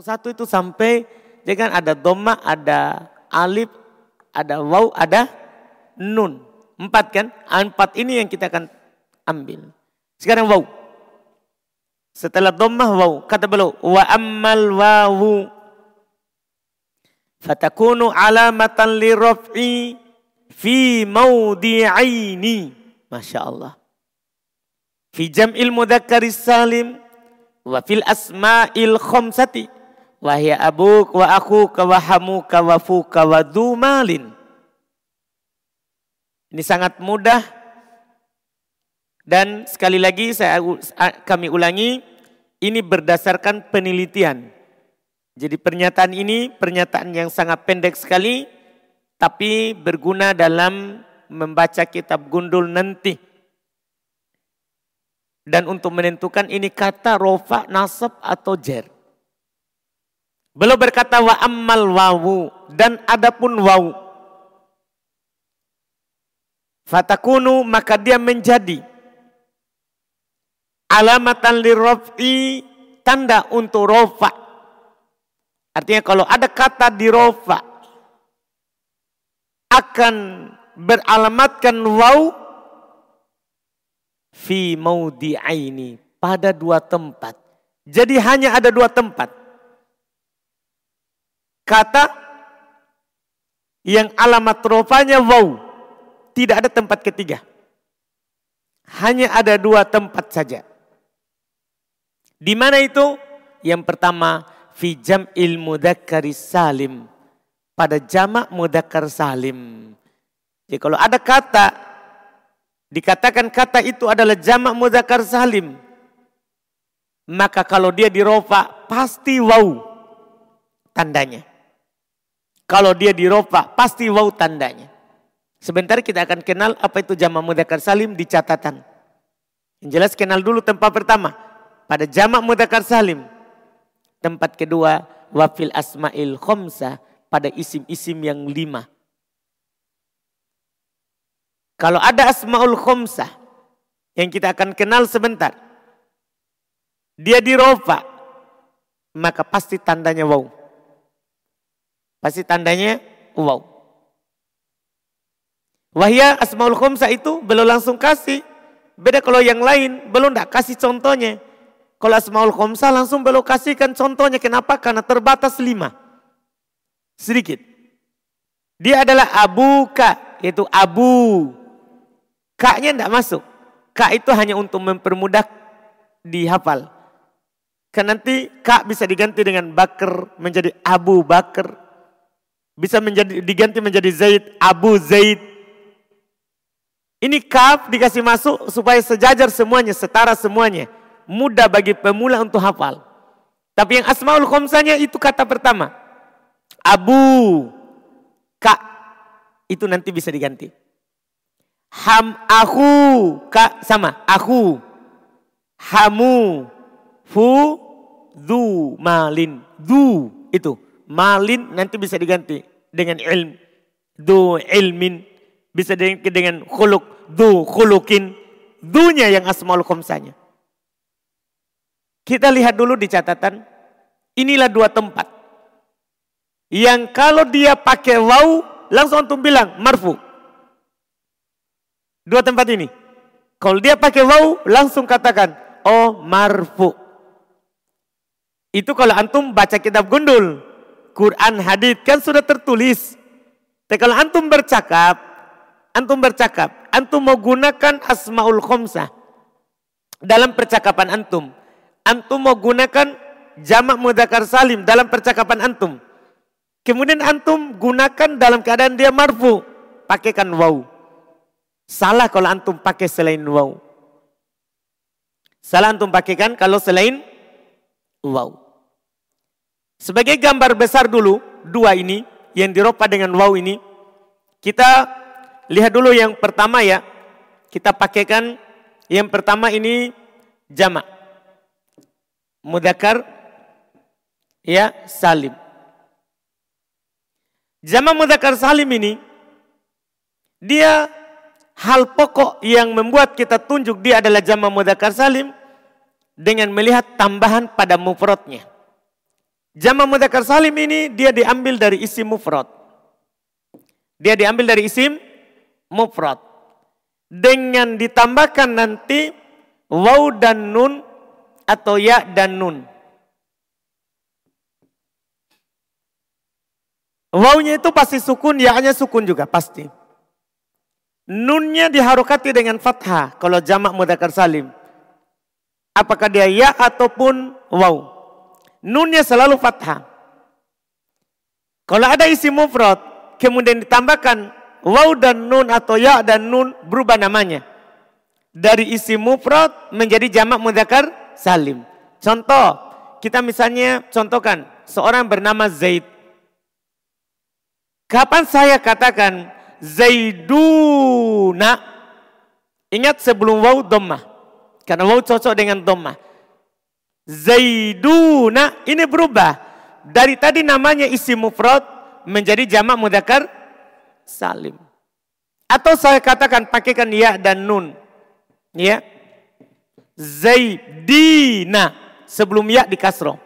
Satu itu sampai dia kan ada doma, ada alif, ada waw, ada nun. Empat kan? Empat ini yang kita akan ambil. Sekarang waw. Setelah dhammah waw, kata beliau wa ammal wawu fatakunu alamatan liraf'i fi mawdi'aini. Masya Allah. Fi jam'il mudhakkaris salim wa fil asma'il khamsati Wahya abuk wa aku wa hamuka wa fuka wa dumalin. Ini sangat mudah. Dan sekali lagi saya kami ulangi, ini berdasarkan penelitian. Jadi pernyataan ini pernyataan yang sangat pendek sekali, tapi berguna dalam membaca kitab gundul nanti. Dan untuk menentukan ini kata rofa, nasab atau jer. Belum berkata wa ammal wawu dan adapun wawu. Fatakunu maka dia menjadi alamatan lirraf'i tanda untuk rofa. Artinya kalau ada kata di rofa akan beralamatkan waw fi maudi'aini pada dua tempat. Jadi hanya ada dua tempat kata yang alamat rofanya wow. Tidak ada tempat ketiga. Hanya ada dua tempat saja. Di mana itu? Yang pertama, fi jam'il salim. Pada jamak mudakkar salim. Jadi kalau ada kata, dikatakan kata itu adalah jamak mudakkar salim. Maka kalau dia dirofa, pasti wow tandanya. Kalau dia dirofa, pasti wow tandanya. Sebentar kita akan kenal apa itu jama mudakar salim di catatan. Yang jelas kenal dulu tempat pertama. Pada jama mudakar salim. Tempat kedua, wafil asma'il khomsa. Pada isim-isim yang lima. Kalau ada asma'ul khomsa. Yang kita akan kenal sebentar. Dia dirofa. Maka pasti tandanya wow. Pasti tandanya wow. Wahya asmaul khomsa itu belum langsung kasih. Beda kalau yang lain belum tidak kasih contohnya. Kalau asmaul khomsa langsung belum kasihkan contohnya. Kenapa? Karena terbatas lima. Sedikit. Dia adalah abu ka, yaitu abu. Kaknya tidak masuk. Kak itu hanya untuk mempermudah dihafal. Kan nanti kak bisa diganti dengan bakar menjadi Abu Bakar. Bisa menjadi diganti menjadi Zaid, Abu Zaid. Ini kaf dikasih masuk supaya sejajar semuanya, setara semuanya. Mudah bagi pemula untuk hafal. Tapi yang asmaul khomsanya itu kata pertama. Abu, kak, itu nanti bisa diganti. Ham, aku, kak sama, aku. Hamu, fu, du, malin, du, itu. Malin nanti bisa diganti dengan ilm. Du ilmin. Bisa dengan, dengan khuluk. Du khulukin. Dunya yang asmaul khumsanya. Kita lihat dulu di catatan. Inilah dua tempat. Yang kalau dia pakai waw, langsung untuk bilang marfu. Dua tempat ini. Kalau dia pakai waw, langsung katakan, oh marfu. Itu kalau antum baca kitab gundul. Quran, hadis kan sudah tertulis. Tapi kalau antum bercakap, antum bercakap, antum mau gunakan asmaul khomsah dalam percakapan antum. Antum mau gunakan jamak mudakar salim dalam percakapan antum. Kemudian antum gunakan dalam keadaan dia marfu, pakaikan waw. Salah kalau antum pakai selain waw. Salah antum pakaikan kalau selain waw. Sebagai gambar besar dulu, dua ini yang diropa dengan waw ini, kita lihat dulu yang pertama ya. Kita pakaikan yang pertama ini jamak. Mudakar ya salim. Jamak mudakar salim ini dia hal pokok yang membuat kita tunjuk dia adalah jamak mudakar salim dengan melihat tambahan pada mufradnya. Jama mudzakkar salim ini dia diambil dari isim mufrad. Dia diambil dari isim mufrad. Dengan ditambahkan nanti waw dan nun atau ya dan nun. Wawnya itu pasti sukun, ya-nya sukun juga pasti. Nunnya diharokati dengan fathah kalau jamak mudzakkar salim. Apakah dia ya ataupun waw. Nunnya selalu fathah. Kalau ada isi mufrad, kemudian ditambahkan waw dan nun atau ya dan nun berubah namanya. Dari isi mufrad menjadi jamak mudzakkar salim. Contoh, kita misalnya contohkan seorang bernama Zaid. Kapan saya katakan Zaiduna? Ingat sebelum waw dhammah. Karena waw cocok dengan dhammah. Zaiduna ini berubah. Dari tadi namanya isi mufrad menjadi jamak mudakar salim. Atau saya katakan pakaikan ya dan nun. Ya. Zaidina. Sebelum ya di kasro.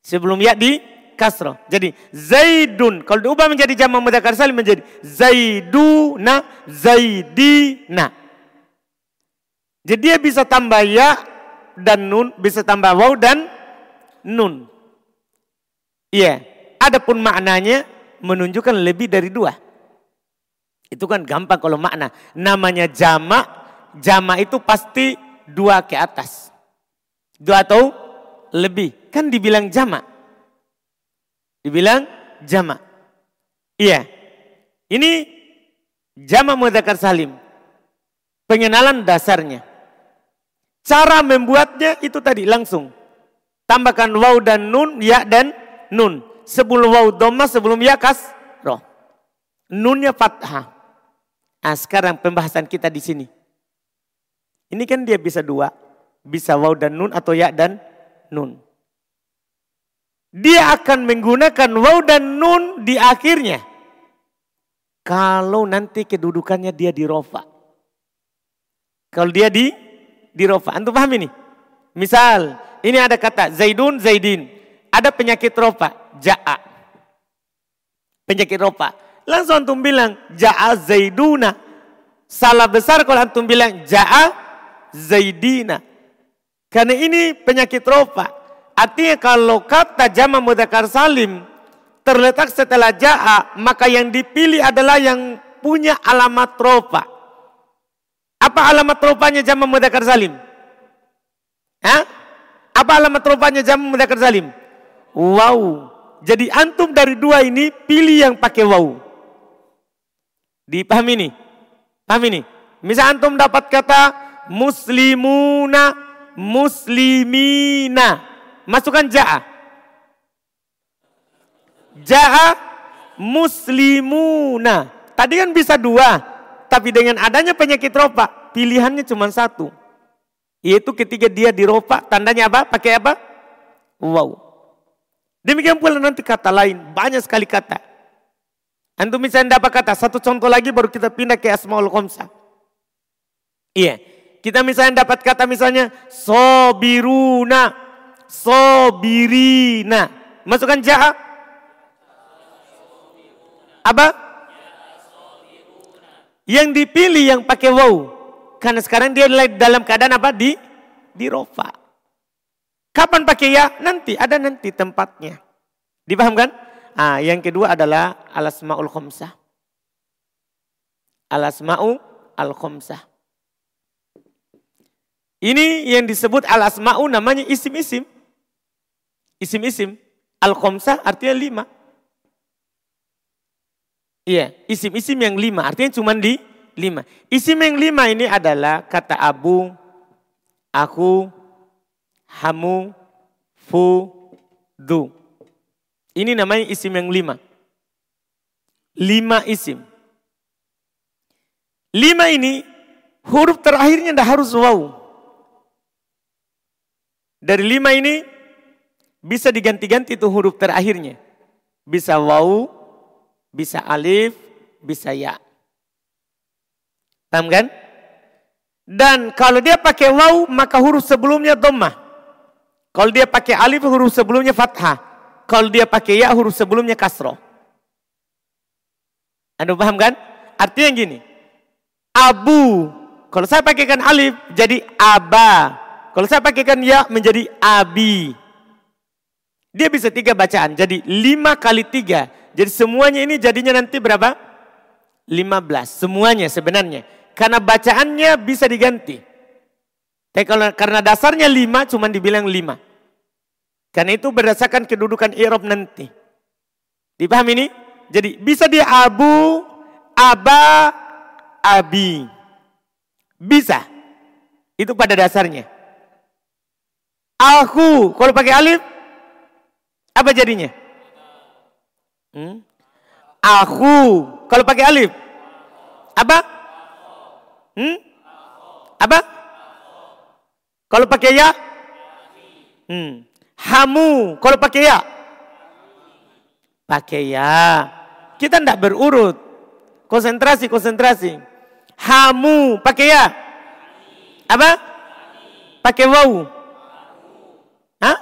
Sebelum ya di kasro. Jadi Zaidun. Kalau diubah menjadi jamak mudakar salim menjadi Zaiduna, Zaidina. Jadi dia bisa tambah ya dan nun bisa tambah waw dan nun. Iya, adapun maknanya menunjukkan lebih dari dua. Itu kan gampang kalau makna. Namanya jamak, jamak itu pasti dua ke atas. Dua atau lebih. Kan dibilang jamak. Dibilang jamak. Iya. Ini jamak mudzakkar salim. Pengenalan dasarnya. Cara membuatnya itu tadi langsung. Tambahkan waw dan nun, ya dan nun. Sebelum waw doma, sebelum ya kas, roh. Nunnya fathah. Nah, sekarang pembahasan kita di sini. Ini kan dia bisa dua. Bisa waw dan nun atau ya dan nun. Dia akan menggunakan waw dan nun di akhirnya. Kalau nanti kedudukannya dia di rofa. Kalau dia di di rofa. Antum paham ini? Misal, ini ada kata Zaidun, Zaidin. Ada penyakit rofa, ja'a. Penyakit rofa. Langsung antum bilang, ja'a Zaiduna. Salah besar kalau antum bilang, ja'a Zaidina. Karena ini penyakit rofa. Artinya kalau kata jama mudakar salim terletak setelah ja'a, maka yang dipilih adalah yang punya alamat rofa. Apa alamat rupanya jam mudzakkar salim? Hah? Apa alamat rupanya jam mudzakkar salim? Wow. Jadi antum dari dua ini pilih yang pakai wow. Dipahami ini? Paham ini? Misal antum dapat kata muslimuna, muslimina. Masukkan ja'a. Ja'a muslimuna. Tadi kan bisa dua. Tapi dengan adanya penyakit ropa, pilihannya cuma satu. Yaitu ketika dia di ropa, tandanya apa? Pakai apa? Wow. Demikian pula nanti kata lain, banyak sekali kata. Antum misalnya dapat kata, satu contoh lagi baru kita pindah ke Asmaul Khomsa. Iya, kita misalnya dapat kata misalnya sobiruna, sobirina. Masukkan jaha. Apa? Yang dipilih yang pakai wow. Karena sekarang dia dalam keadaan apa? Di di rofa. Kapan pakai ya? Nanti, ada nanti tempatnya. Dipahamkan? Ah, yang kedua adalah alasmaul khomsah. Alasma'u al-khomsah. Ini yang disebut alasma'u namanya isim-isim. Isim-isim. Al-khomsah artinya lima. Iya, isim-isim yang lima, artinya cuma di lima. Isim yang lima ini adalah kata abu, aku, hamu, fu, du. Ini namanya isim yang lima. Lima isim. Lima ini huruf terakhirnya tidak harus waw. Dari lima ini bisa diganti-ganti itu huruf terakhirnya. Bisa waw, bisa alif, bisa ya. Paham kan? Dan kalau dia pakai waw, maka huruf sebelumnya dhammah. Kalau dia pakai alif, huruf sebelumnya fathah. kalau dia pakai ya huruf sebelumnya kasroh. Anda paham kan? Artinya gini. Abu. Kalau saya pakaikan alif jadi aba. Kalau saya pakaikan ya menjadi abi. Dia bisa tiga bacaan. Jadi lima kali tiga. Jadi semuanya ini jadinya nanti berapa? Lima belas. Semuanya sebenarnya. Karena bacaannya bisa diganti. Tapi kalau karena dasarnya lima, cuma dibilang lima. Karena itu berdasarkan kedudukan Irob nanti. Dipahami ini? Jadi bisa dia abu, aba, abi. Bisa. Itu pada dasarnya. Aku, kalau pakai alif, apa jadinya? Hmm? Aku, kalau pakai alif, apa? Hmm? Apa? Kalau pakai ya? Hmm. Hamu. Kalau pakai ya? Pakai ya. Kita tidak berurut. Konsentrasi, konsentrasi. Hamu. Pakai ya? Apa? Pakai wau. Hah?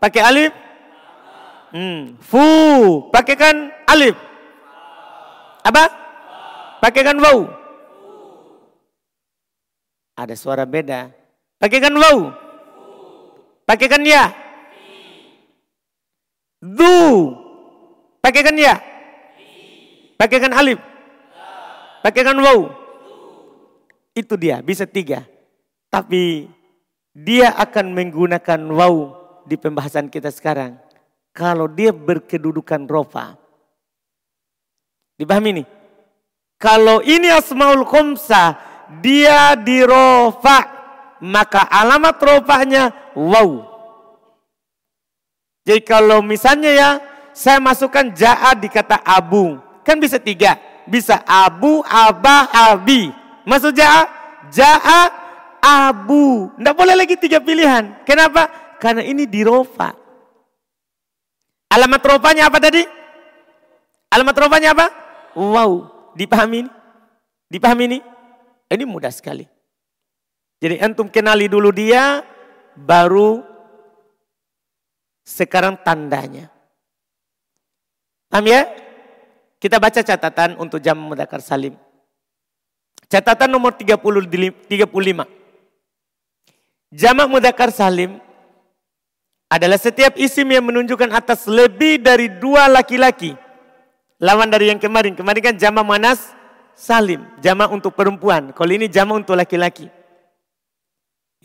Pakai alif? Hmm. Fu. Pakai kan alif? Apa? Pakai kan wau. Ada suara beda. Pakai kan wau. Pakaikan ya. Du. Pakaikan ya. Pakaikan alif. Pakaikan waw. Itu dia, bisa tiga. Tapi dia akan menggunakan waw di pembahasan kita sekarang. Kalau dia berkedudukan rofa. Dipahami ini? Kalau ini asmaul khomsa, dia di rofa maka alamat rofanya wow. Jadi kalau misalnya ya, saya masukkan ja'a di kata abu. Kan bisa tiga. Bisa abu, abah, abi. Masuk ja'a? Ja'a, abu. Tidak boleh lagi tiga pilihan. Kenapa? Karena ini di rofa. Alamat rofanya apa tadi? Alamat rofanya apa? Wow. Dipahami ini? Dipahami ini? Ini mudah sekali. Jadi antum kenali dulu dia, baru sekarang tandanya. Paham ya? Kita baca catatan untuk jam mudakar salim. Catatan nomor 30, 35. Jamak mudakar salim adalah setiap isim yang menunjukkan atas lebih dari dua laki-laki. Lawan dari yang kemarin. Kemarin kan jamak manas salim. Jamak untuk perempuan. Kalau ini jamak untuk laki-laki.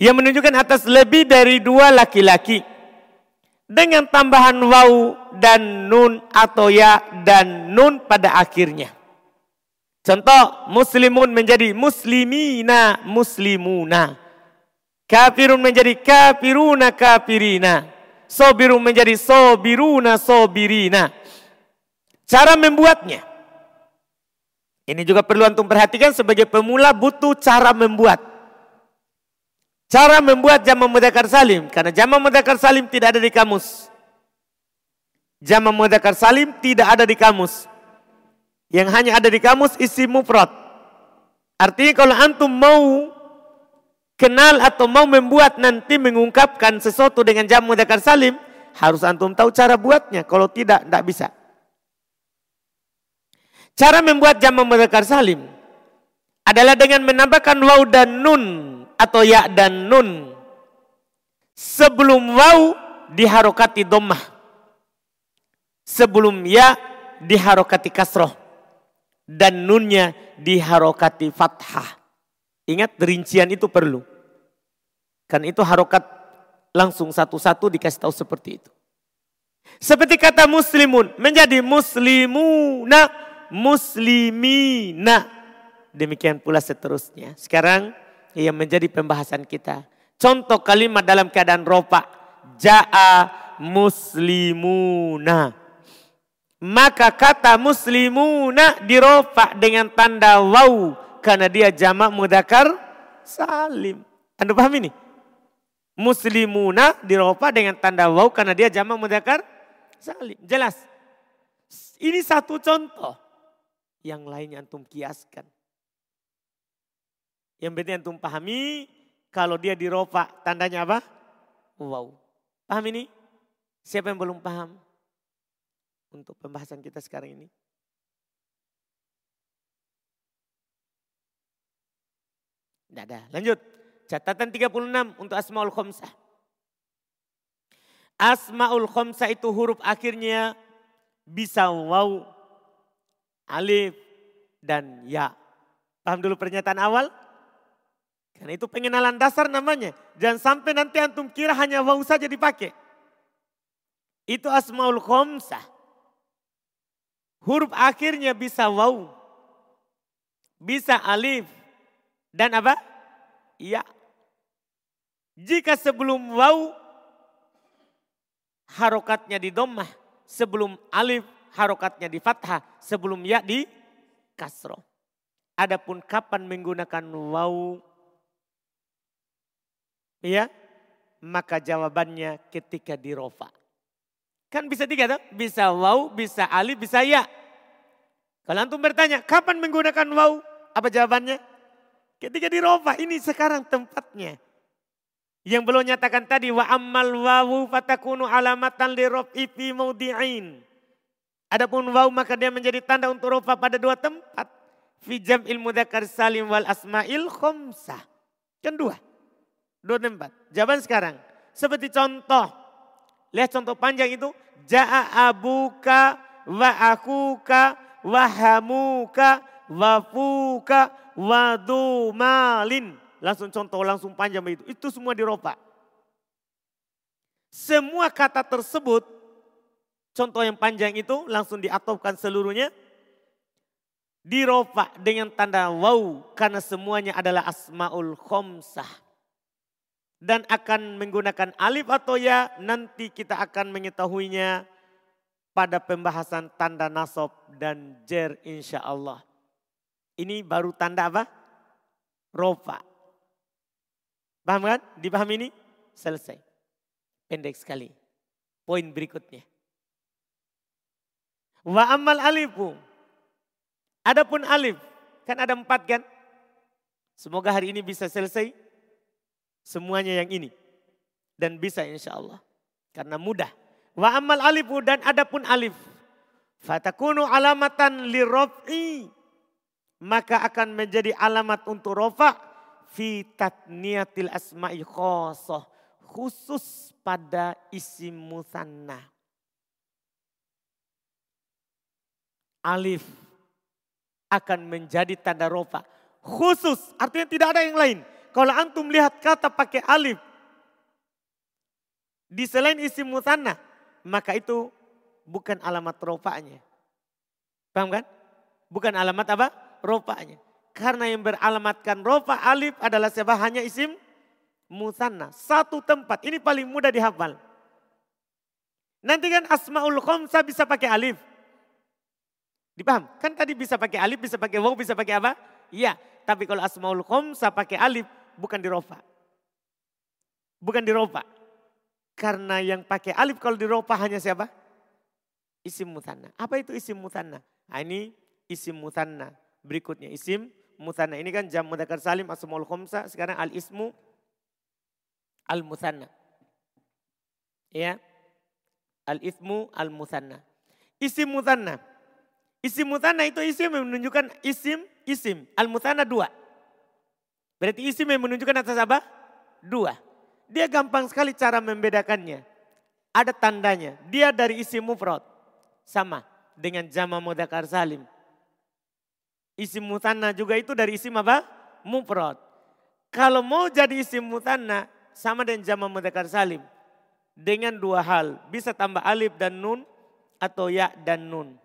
Yang menunjukkan atas lebih dari dua laki-laki. Dengan tambahan wau dan nun atau ya dan nun pada akhirnya. Contoh, muslimun menjadi muslimina, muslimuna. Kafirun menjadi kafiruna, kafirina. Sobirun menjadi sobiruna, sobirina. Cara membuatnya. Ini juga perlu antum perhatikan sebagai pemula butuh cara membuat. Cara membuat jama mudakar salim. Karena jama mudakar salim tidak ada di kamus. Jama mudakar salim tidak ada di kamus. Yang hanya ada di kamus isi mufrad. Artinya kalau antum mau kenal atau mau membuat nanti mengungkapkan sesuatu dengan jama mudakar salim. Harus antum tahu cara buatnya. Kalau tidak, tidak bisa. Cara membuat jama mudakar salim adalah dengan menambahkan waw dan nun atau ya dan nun. Sebelum waw diharokati domah. Sebelum ya diharokati kasroh. Dan nunnya diharokati fathah. Ingat rincian itu perlu. Kan itu harokat langsung satu-satu dikasih tahu seperti itu. Seperti kata muslimun menjadi muslimuna, muslimina. Demikian pula seterusnya. Sekarang yang menjadi pembahasan kita. Contoh kalimat dalam keadaan ropa. Ja'a muslimuna. Maka kata muslimuna diropa dengan tanda waw. Karena dia jamak mudakar salim. Anda paham ini? Muslimuna diropa dengan tanda waw karena dia jamak mudakar salim. Jelas. Ini satu contoh. Yang lainnya antum kiaskan. Yang penting antum pahami kalau dia dirofa tandanya apa? Wow. Paham ini? Siapa yang belum paham untuk pembahasan kita sekarang ini? Tidak ada. Lanjut. Catatan 36 untuk Asmaul Khomsah. Asmaul Khomsah itu huruf akhirnya bisa waw, alif, dan ya. Paham dulu pernyataan awal? Karena itu pengenalan dasar namanya. Jangan sampai nanti antum kira hanya waw saja dipakai. Itu Asmaul Khomsah. Huruf akhirnya bisa waw, bisa alif, dan apa? Ya. Jika sebelum waw harokatnya di dommah, sebelum alif harokatnya di fathah, sebelum ya di kasro. Adapun kapan menggunakan waw, ya, maka jawabannya ketika di rofa. Kan bisa tiga tuh, bisa waw, bisa alif, bisa ya. Kalau antum bertanya, kapan menggunakan waw? Apa jawabannya? Ketika di rofa, ini sekarang tempatnya. Yang belum nyatakan tadi, wa ammal wawu fatakunu alamatan li rof'i fi maudi'in. Adapun waw maka dia menjadi tanda untuk rofa pada dua tempat. Fi jam'il mudakar salim wal asma'il khomsah. Kan dua. Dua tempat. Jawaban sekarang. Seperti contoh. Lihat contoh panjang itu. Ja'a abuka wa akuka wa hamuka wa fuka wadu malin. Langsung contoh, langsung panjang begitu. Itu semua diropa. Semua kata tersebut, contoh yang panjang itu langsung diatopkan seluruhnya. Diropa dengan tanda wow karena semuanya adalah asmaul khomsah. Dan akan menggunakan alif atau ya nanti kita akan mengetahuinya pada pembahasan tanda nasab dan jer insya Allah. Ini baru tanda apa? Rofa. Paham kan? Dipahami ini? Selesai. Pendek sekali. Poin berikutnya. Wa amal alifu. Adapun alif. Kan ada empat kan? Semoga hari ini bisa selesai. Semuanya yang ini. Dan bisa insya Allah. Karena mudah. Wa amal alifu dan adapun alif. Fatakunu alamatan lirrof'i maka akan menjadi alamat untuk rofa fi tatniyatil asma'i khosoh khusus pada isim musanna. Alif akan menjadi tanda rofa. Khusus, artinya tidak ada yang lain. Kalau antum lihat kata pakai alif di selain isim musanna, maka itu bukan alamat rofanya. Paham kan? Bukan alamat apa? rofanya. Karena yang beralamatkan rofa alif adalah sebab hanya isim musanna. Satu tempat, ini paling mudah dihafal. Nanti kan asmaul khomsa bisa pakai alif. Dipaham? Kan tadi bisa pakai alif, bisa pakai waw, bisa pakai apa? Iya, tapi kalau asmaul khomsa pakai alif bukan di rofa. Bukan di rofa. Karena yang pakai alif kalau di rofa hanya siapa? Isim mutanna. Apa itu isim mutanna? Nah, ini isim mutanna berikutnya isim musanna. Ini kan jam mudakar salim asmaul khomsa. Sekarang al ismu al musanna. Ya. Al ismu al musanna. Isim musanna. Isim musanna itu isim yang menunjukkan isim isim. Al musanna dua. Berarti isim yang menunjukkan atas apa? Dua. Dia gampang sekali cara membedakannya. Ada tandanya. Dia dari isim mufrad. Sama dengan jama mudakar salim. Isim mutanna juga itu dari isim apa? Mufrad. Kalau mau jadi isim mutanna sama dengan jama mudzakkar salim. Dengan dua hal, bisa tambah alif dan nun atau ya dan nun.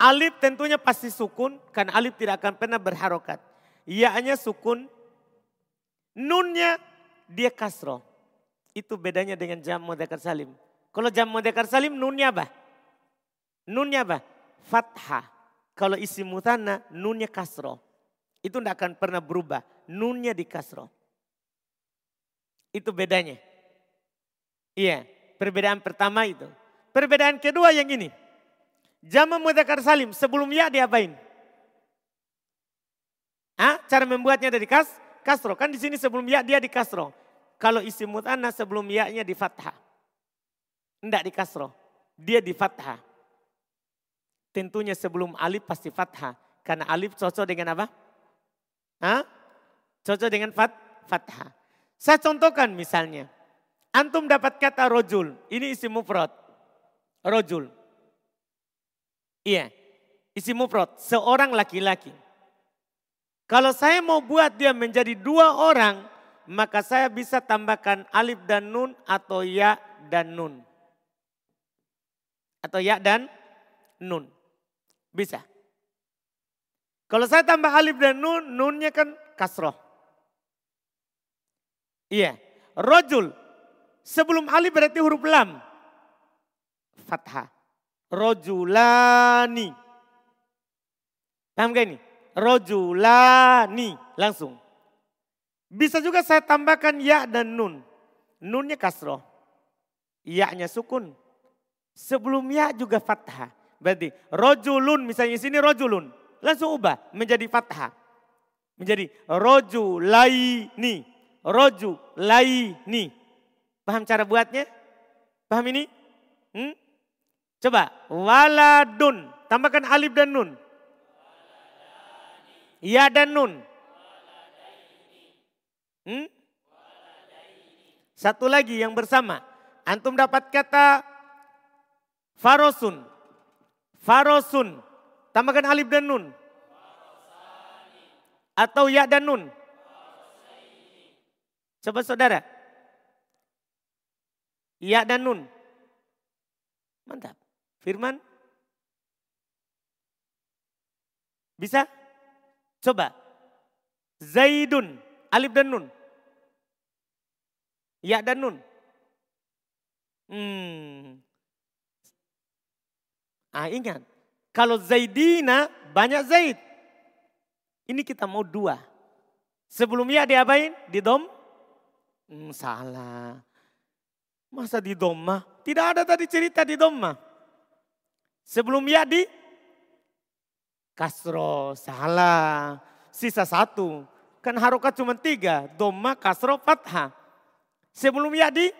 Alif tentunya pasti sukun karena alif tidak akan pernah berharokat. Ya-nya sukun, nunnya dia kasro. Itu bedanya dengan jam mudzakkar salim. Kalau jam mudzakkar salim nunnya apa? Nunnya apa? Fathah. Kalau isi mutanna nunnya kasro. Itu tidak akan pernah berubah. Nunnya di kasro. Itu bedanya. Iya, perbedaan pertama itu. Perbedaan kedua yang ini. Jama mudakar salim sebelum ya diapain? Ah, cara membuatnya dari kas, kasro. Kan di sini sebelum ya dia di kasro. Kalau isi mutanna sebelum ya-nya di fathah. Tidak di kasroh. Dia di fathah. Tentunya sebelum alif pasti fathah. Karena alif cocok dengan apa? Hah? Cocok dengan fat, fathah. Saya contohkan misalnya. Antum dapat kata rojul. Ini isi mufrad. Rojul. Iya. Isi mufrad. Seorang laki-laki. Kalau saya mau buat dia menjadi dua orang, maka saya bisa tambahkan alif dan nun atau ya dan nun. Atau ya dan nun. Bisa. Kalau saya tambah alif dan nun, nunnya kan kasroh. Iya. Rojul. Sebelum alif berarti huruf lam. Fathah. Rojulani. Paham gak ini? Rojulani. Langsung. Bisa juga saya tambahkan ya dan nun. Nunnya kasroh. Ya-nya sukun. Sebelum ya juga fathah. Berarti rojulun misalnya sini rojulun. Langsung ubah menjadi fathah. Menjadi roju laini. Roju laini. Paham cara buatnya? Paham ini? Hmm? Coba. Waladun. Tambahkan alif dan nun. Ya dan nun. Hmm? Satu lagi yang bersama. Antum dapat kata farosun. Farosun. Tambahkan alif dan nun. Atau ya dan nun. Coba saudara. Ya dan nun. Mantap. Firman. Bisa? Coba. Zaidun. Alif dan nun. Ya dan nun. Hmm. Ah ingat, kalau Zaidina banyak Zaid. Ini kita mau dua. Sebelumnya diapain? Di dom? Hmm, salah. Masa di doma? Tidak ada tadi cerita di doma. Sebelum ya di kasro, salah. Sisa satu. Kan harokat cuma tiga. Doma, kasro, fathah. Sebelum ya di di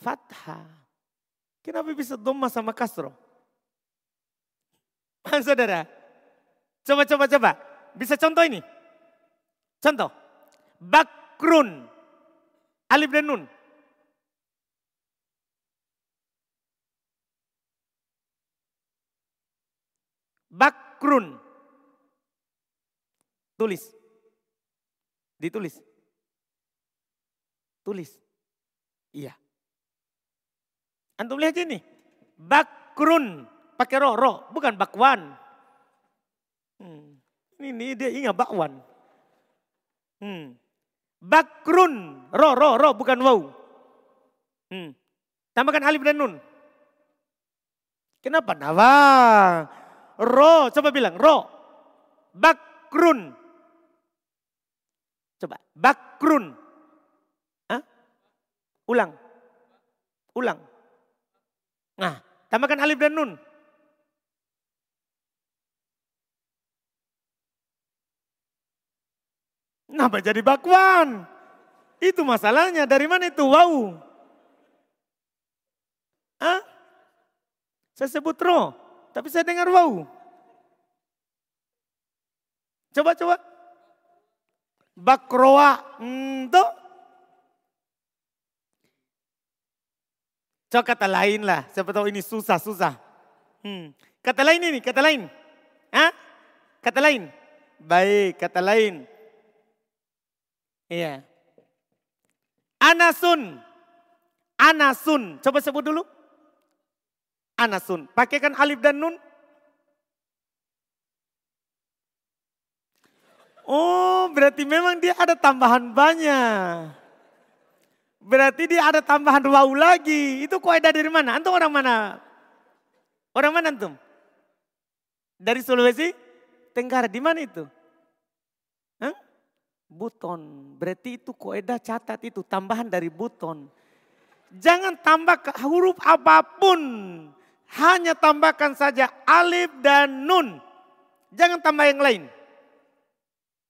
fathah. Kenapa bisa doma sama kasro? Paham saudara? Coba, coba, coba. Bisa contoh ini? Contoh. Bakrun. Alif dan nun. Bakrun. Tulis. Ditulis. Tulis. Iya. Antum lihat ini. Bakrun. Pakai ro, ro. Bukan bakwan. Hmm. Ini dia ingat bakwan. Hmm. Bakrun. Ro, ro, ro. Bukan wow. Hmm. Tambahkan alif dan nun. Kenapa? Nawa. Ro. Coba bilang. Ro. Bakrun. Coba. Bakrun. Hah? Ulang. Ulang. Nah, tambahkan alif dan nun. Kenapa jadi bakwan? Itu masalahnya. Dari mana itu? Wow. Hah? Saya sebut ro, tapi saya dengar wow. Coba, coba. Bakroa. Hmm, Coba kata lain lah. Siapa tahu ini susah-susah. Hmm. Kata lain ini, kata lain. Hah? Kata lain. Baik, kata lain. Iya. Anasun. Anasun. Coba sebut dulu. Anasun. Pakaikan alif dan nun. Oh, berarti memang dia ada tambahan banyak. Berarti dia ada tambahan wau lagi. Itu kaidah dari mana? Antum orang mana? Orang mana antum? Dari Sulawesi Tenggara. Di mana itu? Hah? Buton. Berarti itu kaidah catat itu tambahan dari buton. Jangan tambah huruf apa pun. Hanya tambahkan saja alif dan nun. Jangan tambah yang lain.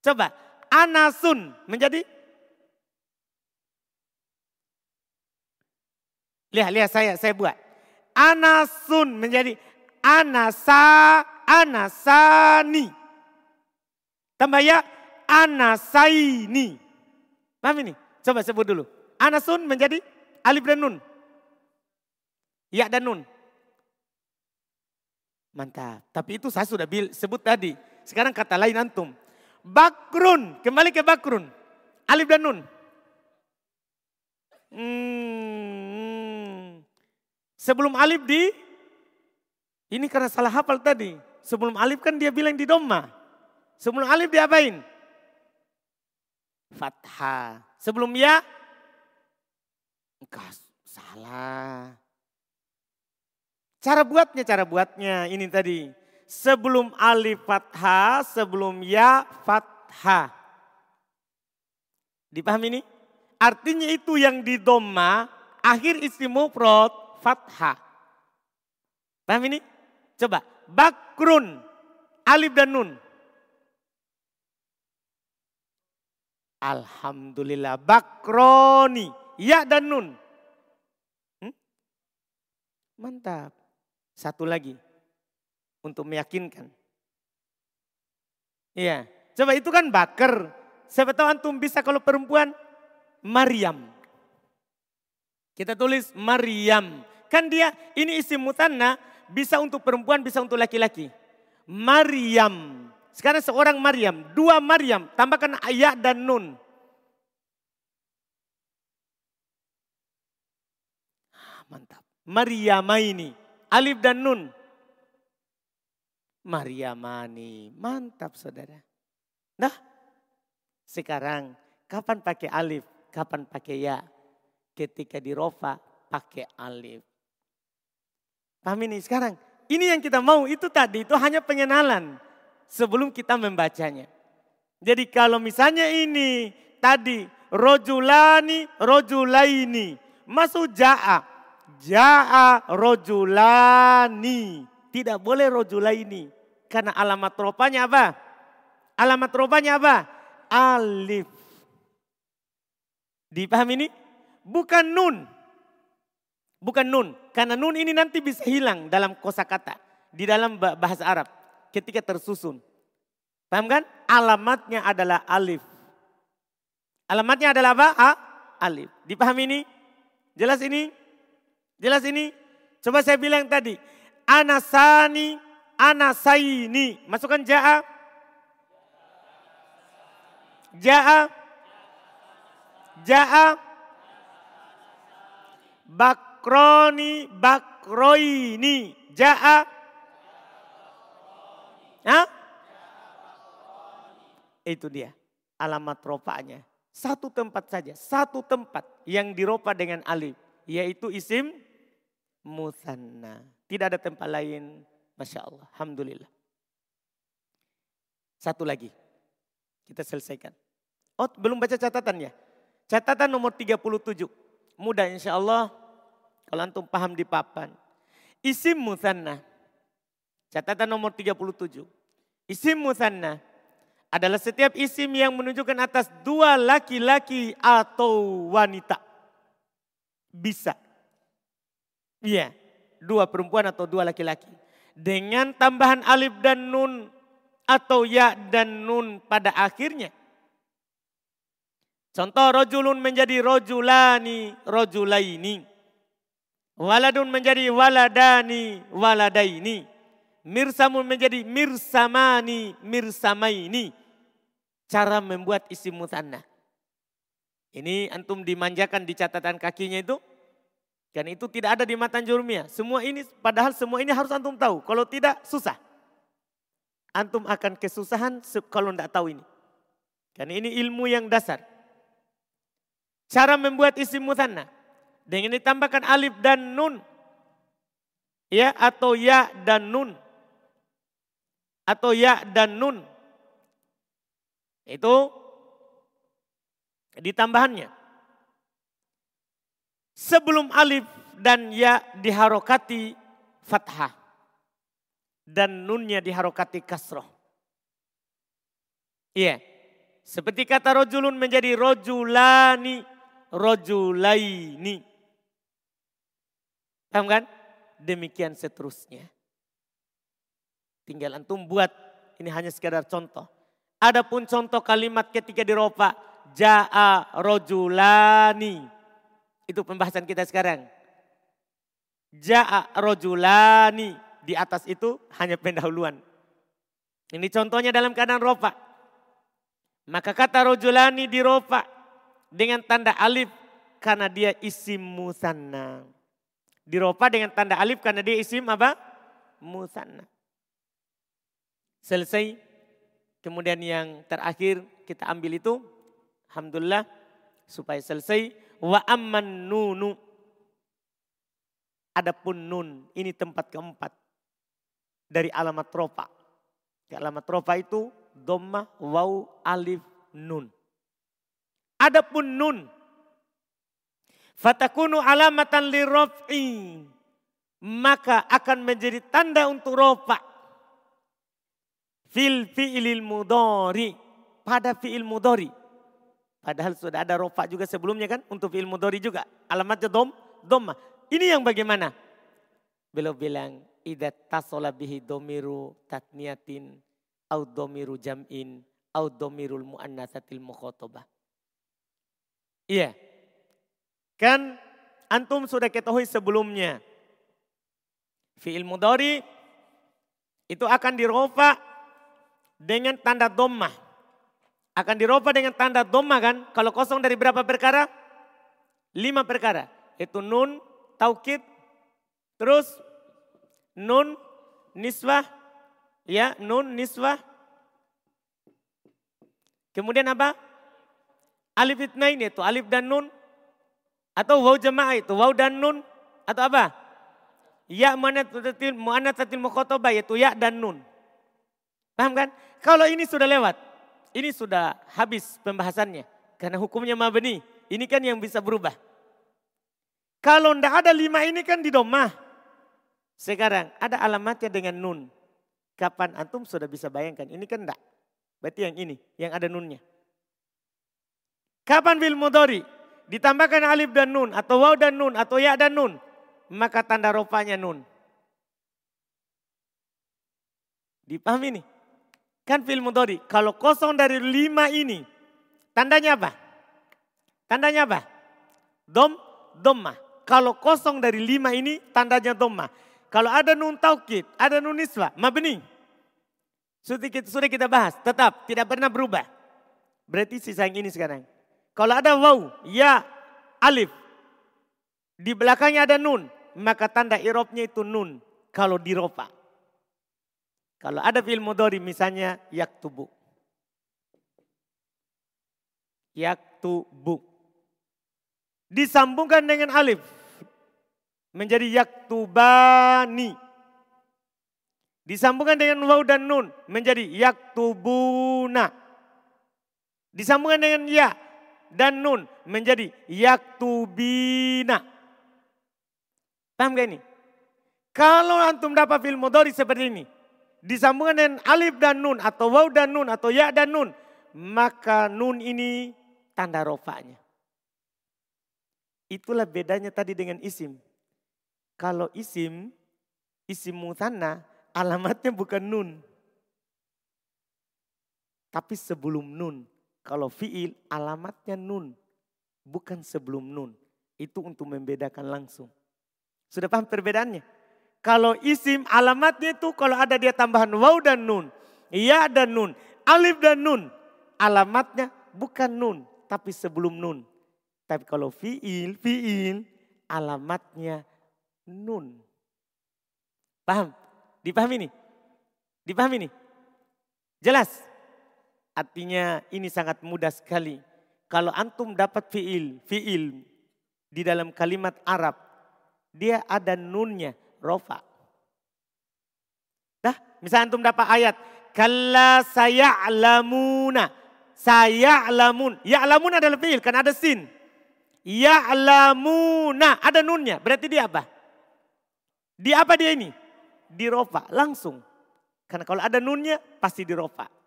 Coba. Anasun menjadi Lihat, lihat saya, saya buat. Anasun menjadi anasa, anasani. Tambah ya, anasaini. Paham ini? Coba sebut dulu. Anasun menjadi alif dan nun. Ya dan nun. Mantap. Tapi itu saya sudah sebut tadi. Sekarang kata lain antum. Bakrun. Kembali ke bakrun. Alif dan nun. Hmm. Sebelum alif di. Ini karena salah hafal tadi. Sebelum alif kan dia bilang di doma. Sebelum alif diapain? Fathah. Sebelum ya. Enggak salah. Cara buatnya, cara buatnya ini tadi. Sebelum alif fathah, sebelum ya fathah. Dipahami ini? Artinya itu yang di doma, akhir mufrad fathah. Paham ini? Coba. Bakrun, alif dan nun. Alhamdulillah. Bakroni, ya dan nun. Hmm? Mantap. Satu lagi untuk meyakinkan. Iya, coba itu kan baker. Siapa tahu antum bisa kalau perempuan Maryam. Kita tulis Maryam. Kan dia ini isim mutanna bisa untuk perempuan bisa untuk laki-laki. Maryam. Sekarang seorang Maryam, dua Maryam, tambahkan ayat dan nun. Ah, mantap. Maryamaini. Alif dan Nun. Maria Mani. Mantap saudara. Nah sekarang kapan pakai alif, kapan pakai ya. Ketika di rofa pakai alif. Paham ini sekarang? Ini yang kita mau itu tadi itu hanya pengenalan sebelum kita membacanya. Jadi kalau misalnya ini tadi rojulani, rojulaini masuk ja'a. Ja'a rojulani. Tidak boleh rojulaini. Karena alamat ropanya apa? Alamat ropanya apa? Alif. Dipahami ini? Bukan nun. Bukan nun. Karena nun ini nanti bisa hilang dalam kosakata Di dalam bahasa Arab. Ketika tersusun. Paham kan? Alamatnya adalah alif. Alamatnya adalah apa? A, alif. Dipahami ini? Jelas ini? Jelas ini? Coba saya bilang tadi. Anasani, anasaini. Masukkan ja'a. Ja'a. Ja'a. Bakroni, bakroini. Ja'a. Hah? Itu dia alamat ropanya. Satu tempat saja, satu tempat yang diropa dengan alif. Yaitu isim musanna. Tidak ada tempat lain. Masya Allah. Alhamdulillah. Satu lagi. Kita selesaikan. Oh belum baca catatannya. Catatan nomor 37. Mudah insya Allah. Kalau antum paham di papan. Isim musanna. Catatan nomor 37. Isim musanna adalah setiap isim yang menunjukkan atas dua laki-laki atau wanita. Bisa Iya, dua perempuan atau dua laki-laki. Dengan tambahan alif dan nun atau ya dan nun pada akhirnya. Contoh rojulun menjadi rojulani, rojulaini. Waladun menjadi waladani, waladaini. Mirsamun menjadi mirsamani, mirsamaini. Cara membuat isim mutanna. Ini antum dimanjakan di catatan kakinya itu kan itu tidak ada di matan jurumiyah. Semua ini, padahal semua ini harus antum tahu. Kalau tidak, susah. Antum akan kesusahan kalau tidak tahu ini. Karena ini ilmu yang dasar. Cara membuat isim mutanna. Dengan ditambahkan alif dan nun. Ya, atau ya dan nun. Atau ya dan nun. Itu ditambahannya. Sebelum alif dan ya diharokati fathah. Dan nunnya diharokati kasroh. Iya. Seperti kata rojulun menjadi rojulani, rojulaini. Paham kan? Demikian seterusnya. Tinggal antum buat, ini hanya sekedar contoh. Adapun contoh kalimat ketika diropa, ja'a rojulani. Itu pembahasan kita sekarang. Ja'a rojulani. Di atas itu hanya pendahuluan. Ini contohnya dalam keadaan ropa. Maka kata rojulani di ropa dengan tanda alif karena dia isim musanna. Diropa dengan tanda alif karena dia isim apa? Musanna. Selesai. Kemudian yang terakhir kita ambil itu. Alhamdulillah. Supaya selesai. Wa amman nunu. Adapun nun. Ini tempat keempat. Dari alamat ropa. Alamat ropa itu. Doma, waw, alif, nun. Adapun nun Fatakunu alamatan lirraf'i. Maka akan menjadi tanda untuk rofa. Fil fi'ilil mudori. Pada fi'il mudori. Padahal sudah ada rofa juga sebelumnya kan. Untuk fi'il mudori juga. Alamatnya dom, doma. Ini yang bagaimana? Beliau bilang. Ida tasola bihi domiru tatniatin. Au domiru jam'in. Au domirul mu'annasatil mukhotobah. Iya. Kan antum sudah ketahui sebelumnya. Fi'il mudari itu akan dirofa dengan tanda domah. Akan dirofa dengan tanda domah kan. Kalau kosong dari berapa perkara? Lima perkara. Itu nun, taukid, terus nun, niswah, ya nun, niswah. Kemudian apa? Alif itnain itu alif dan nun. Atau waw jamaah itu, waw dan nun. Atau apa? Ya mu'anatsatil mu'anatsatil mukhotobah yaitu ya dan nun. Paham kan? Kalau ini sudah lewat, ini sudah habis pembahasannya. Karena hukumnya mabni, ini kan yang bisa berubah. Kalau ndak ada lima ini kan di domah. Sekarang ada alamatnya dengan nun. Kapan antum sudah bisa bayangkan? Ini kan ndak. Berarti yang ini, yang ada nunnya. Kapan bil mudori? Ditambahkan alif dan nun atau waw dan nun atau ya dan nun, maka tanda rofanya nun. Dipahami nih? Kan film mudori. Kalau kosong dari lima ini, tandanya apa? Tandanya apa? Dom, domma. Kalau kosong dari lima ini, tandanya domma. Kalau ada nun taukid, ada nun niswa, mabni. Sudah kita bahas, tetap tidak pernah berubah. Berarti sisa yang ini sekarang. Kalau ada waw, ya, alif. Di belakangnya ada nun. Maka tanda irobnya itu nun. Kalau dirofa. Kalau ada fi'il mudhari misalnya yaktubu. Yaktubu. Disambungkan dengan alif. Menjadi yaktubani. Disambungkan dengan waw dan nun. Menjadi yaktubuna. Disambungkan dengan ya dan nun menjadi yaktubina. Paham gak ini? Kalau antum dapat film mudhari seperti ini, disambungkan dengan alif dan nun atau waw dan nun atau ya dan nun, maka nun ini tanda rofanya. Itulah bedanya tadi dengan isim. Kalau isim, isim mutanna, alamatnya bukan nun. Tapi sebelum nun. Kalau fiil alamatnya nun. Bukan sebelum nun. Itu untuk membedakan langsung. Sudah paham perbedaannya? Kalau isim alamatnya itu kalau ada dia tambahan waw dan nun. Ya dan nun. Alif dan nun. Alamatnya bukan nun. Tapi sebelum nun. Tapi kalau fiil, fiil alamatnya nun. Paham? Dipahami nih? Dipahami nih? Jelas? Artinya ini sangat mudah sekali. Kalau antum dapat fiil, fiil di dalam kalimat Arab, dia ada nunnya, rofa. Dah, misalnya antum dapat ayat, kalla saya'lamuna, saya'lamun. Ya'lamun adalah fiil, kan ada sin. Ya'lamuna, ada nunnya, berarti dia apa? Di apa dia ini? Di rofa, langsung. Karena kalau ada nunnya, pasti di rofa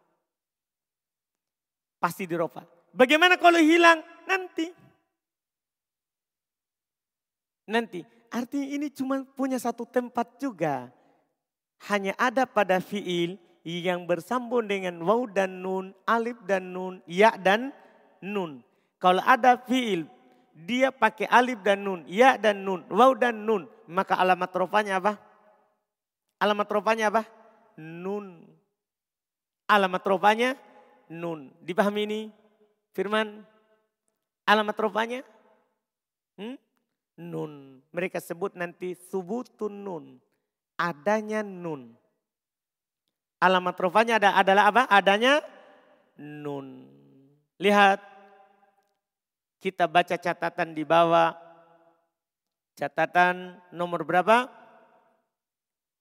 pasti dirofa. Bagaimana kalau hilang? Nanti. Nanti. Artinya ini cuma punya satu tempat juga. Hanya ada pada fiil yang bersambung dengan waw dan nun, alif dan nun, ya dan nun. Kalau ada fiil dia pakai alif dan nun, ya dan nun, waw dan nun, maka alamat rofanya apa? Alamat rofanya apa? Nun. Alamat rofanya nun. Dipahami ini? Firman? Alamat rofanya? Hmm? nun. Mereka sebut nanti subutun nun. Adanya nun. Alamat rofanya ada, adalah apa? Adanya nun. Lihat. Kita baca catatan di bawah. Catatan nomor berapa?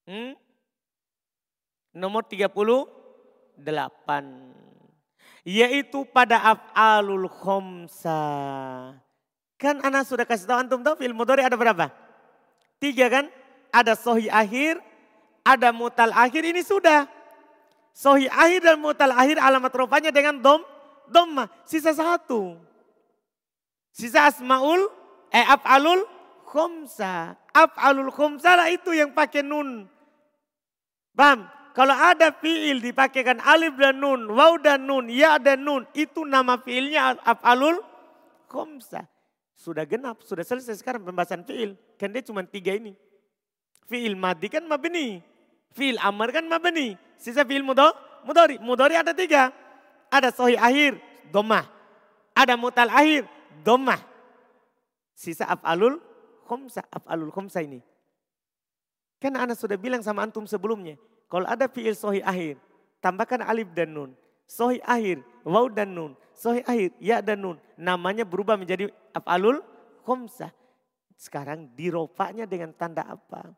Hmm? Nomor 38. Yaitu pada af'alul khomsa. Kan anak sudah kasih tahu antum tahu film mudhari ada berapa? Tiga kan? Ada sohi akhir, ada mutal akhir, ini sudah. Sohi akhir dan mutal akhir alamat rupanya dengan dom, domma. Sisa satu. Sisa asmaul, eh af'alul khomsa. Af'alul khomsa lah itu yang pakai nun. Paham? Kalau ada fiil dipakaikan alif dan nun, waw dan nun, ya dan nun. Itu nama fiilnya af'alul khomsa. Sudah genap, sudah selesai sekarang pembahasan fiil. Kan dia cuma tiga ini. Fiil madi kan mabni. Fiil amar kan mabni. Sisa fiil mudo, mudori. Mudori ada tiga. Ada sohi akhir, domah. Ada mutal akhir, domah. Sisa af'alul khomsa, af'alul khomsa ini. Kan anak sudah bilang sama antum sebelumnya. Kalau ada fiil sohi akhir, tambahkan alif dan nun. Sohi akhir, waw dan nun. Sohi akhir, ya dan nun. Namanya berubah menjadi af'alul khomsah. Sekarang diropaknya dengan tanda apa?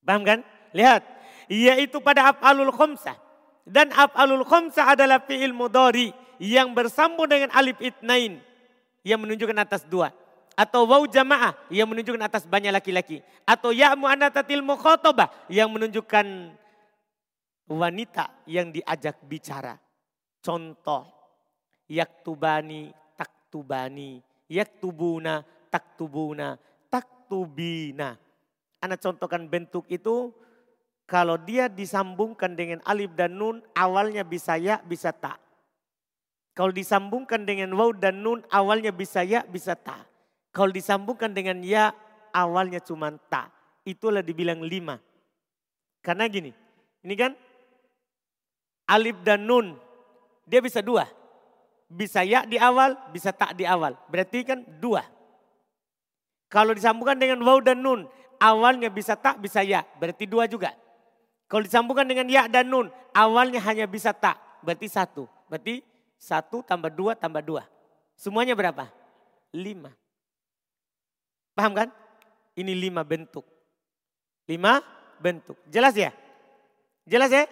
Paham kan? Lihat. Yaitu pada af'alul khomsah. Dan af'alul khomsah adalah fi'il mudori yang bersambung dengan alif itnain. Yang menunjukkan atas dua. Atau waw jamaah yang menunjukkan atas banyak laki-laki. Atau ya mu'anatatil mukhotobah yang menunjukkan wanita yang diajak bicara. Contoh, yaktubani taktubani, yaktubuna taktubuna, taktubina. Anak contohkan bentuk itu kalau dia disambungkan dengan alif dan nun awalnya bisa ya bisa tak. Kalau disambungkan dengan waw dan nun awalnya bisa ya bisa tak. Kalau disambungkan dengan ya awalnya cuma tak. Itulah dibilang lima. Karena gini, ini kan alif dan nun. Dia bisa dua. Bisa ya di awal, bisa tak di awal. Berarti kan dua. Kalau disambungkan dengan waw dan nun, awalnya bisa tak, bisa ya. Berarti dua juga. Kalau disambungkan dengan ya dan nun, awalnya hanya bisa tak. Berarti satu. Berarti satu tambah dua tambah dua. Semuanya berapa? Lima. Paham kan? Ini lima bentuk. Lima bentuk. Jelas ya? Jelas ya?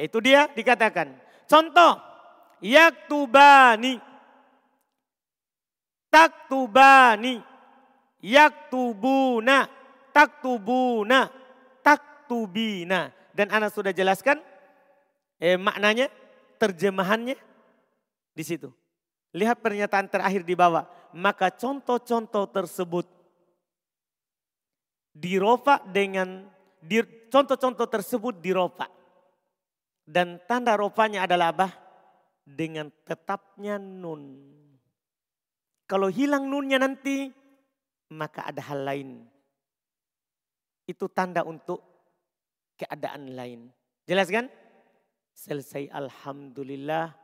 Itu dia dikatakan. Contoh, yaktubani. Taktubani. Yaktubuna. Taktubuna. Taktubina. Dan anak sudah jelaskan eh, maknanya, terjemahannya di situ. Lihat pernyataan terakhir di bawah. Maka contoh-contoh tersebut dirofa dengan contoh-contoh tersebut dirofa dan tanda rupanya adalah apa? Dengan tetapnya nun. Kalau hilang nunnya nanti, maka ada hal lain. Itu tanda untuk keadaan lain. Jelas kan? Selesai Alhamdulillah.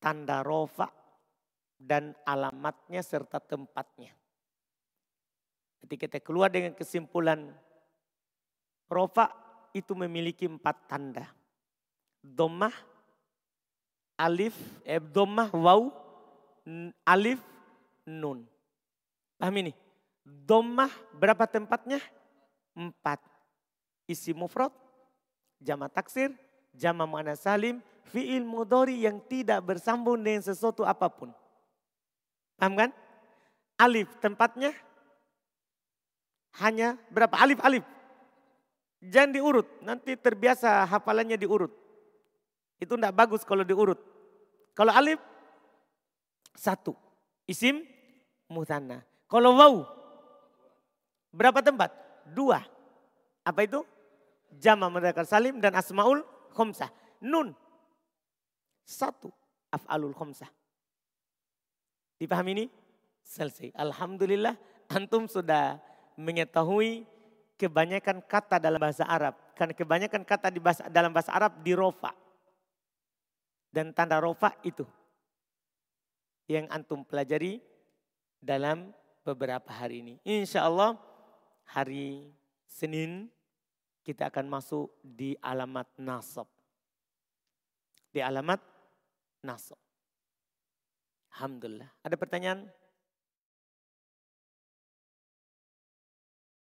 Tanda rofa dan alamatnya serta tempatnya. Ketika kita keluar dengan kesimpulan rofa itu memiliki empat tanda. Domah, alif, eh, domah, waw, alif, nun. Paham ini? Domah berapa tempatnya? Empat. Isi mufrad, jama taksir, jama mana salim, fi'il mudori yang tidak bersambung dengan sesuatu apa pun. Paham kan? Alif tempatnya hanya berapa? Alif, alif. Jangan diurut, nanti terbiasa hafalannya diurut. Itu tidak bagus kalau diurut. Kalau alif, satu. Isim, mutanna. Kalau waw, Berapa tempat? Dua. Apa itu? Jama mudzakkar salim dan asmaul khomsah. Nun. Satu. Af'alul khomsah. Dipahami ini? Selesai. Alhamdulillah antum sudah mengetahui kebanyakan kata dalam bahasa Arab. Karena kebanyakan kata di bahasa, dalam bahasa Arab di rofa. Dan tanda rofa itu. Yang antum pelajari dalam beberapa hari ini. Insya Allah hari Senin kita akan masuk di alamat nasab. Di alamat nasab. Alhamdulillah. Ada pertanyaan?